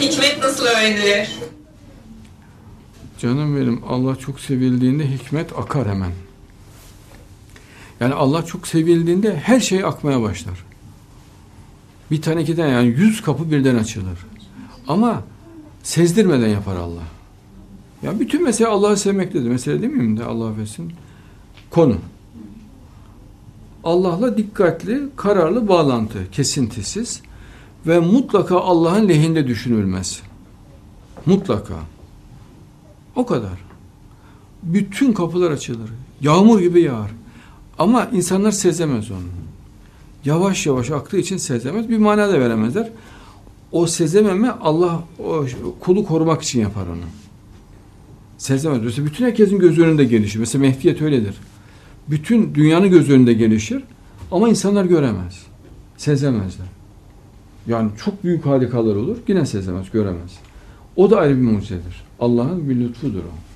Hikmet nasıl öğrenilir? Canım benim Allah çok sevildiğinde hikmet akar hemen. Yani Allah çok sevildiğinde her şey akmaya başlar. Bir tane iki tane yani yüz kapı birden açılır. Ama sezdirmeden yapar Allah. Ya bütün mesele Allah'ı sevmektedir. Mesele değil miyim de Allah affetsin. Konu. Allah'la dikkatli, kararlı bağlantı, kesintisiz ve mutlaka Allah'ın lehinde düşünülmez. Mutlaka. O kadar. Bütün kapılar açılır. Yağmur gibi yağar. Ama insanlar sezemez onu. Yavaş yavaş aktığı için sezemez. Bir mana da veremezler. O sezememe Allah o kulu korumak için yapar onu. Sezemez. Mesela bütün herkesin göz önünde gelişir. Mesela Mehdiyet öyledir. Bütün dünyanın göz önünde gelişir. Ama insanlar göremez. Sezemezler. Yani çok büyük harikalar olur. Yine sezemez, göremez. O da ayrı bir mucizedir. Allah'ın bir lütfudur o.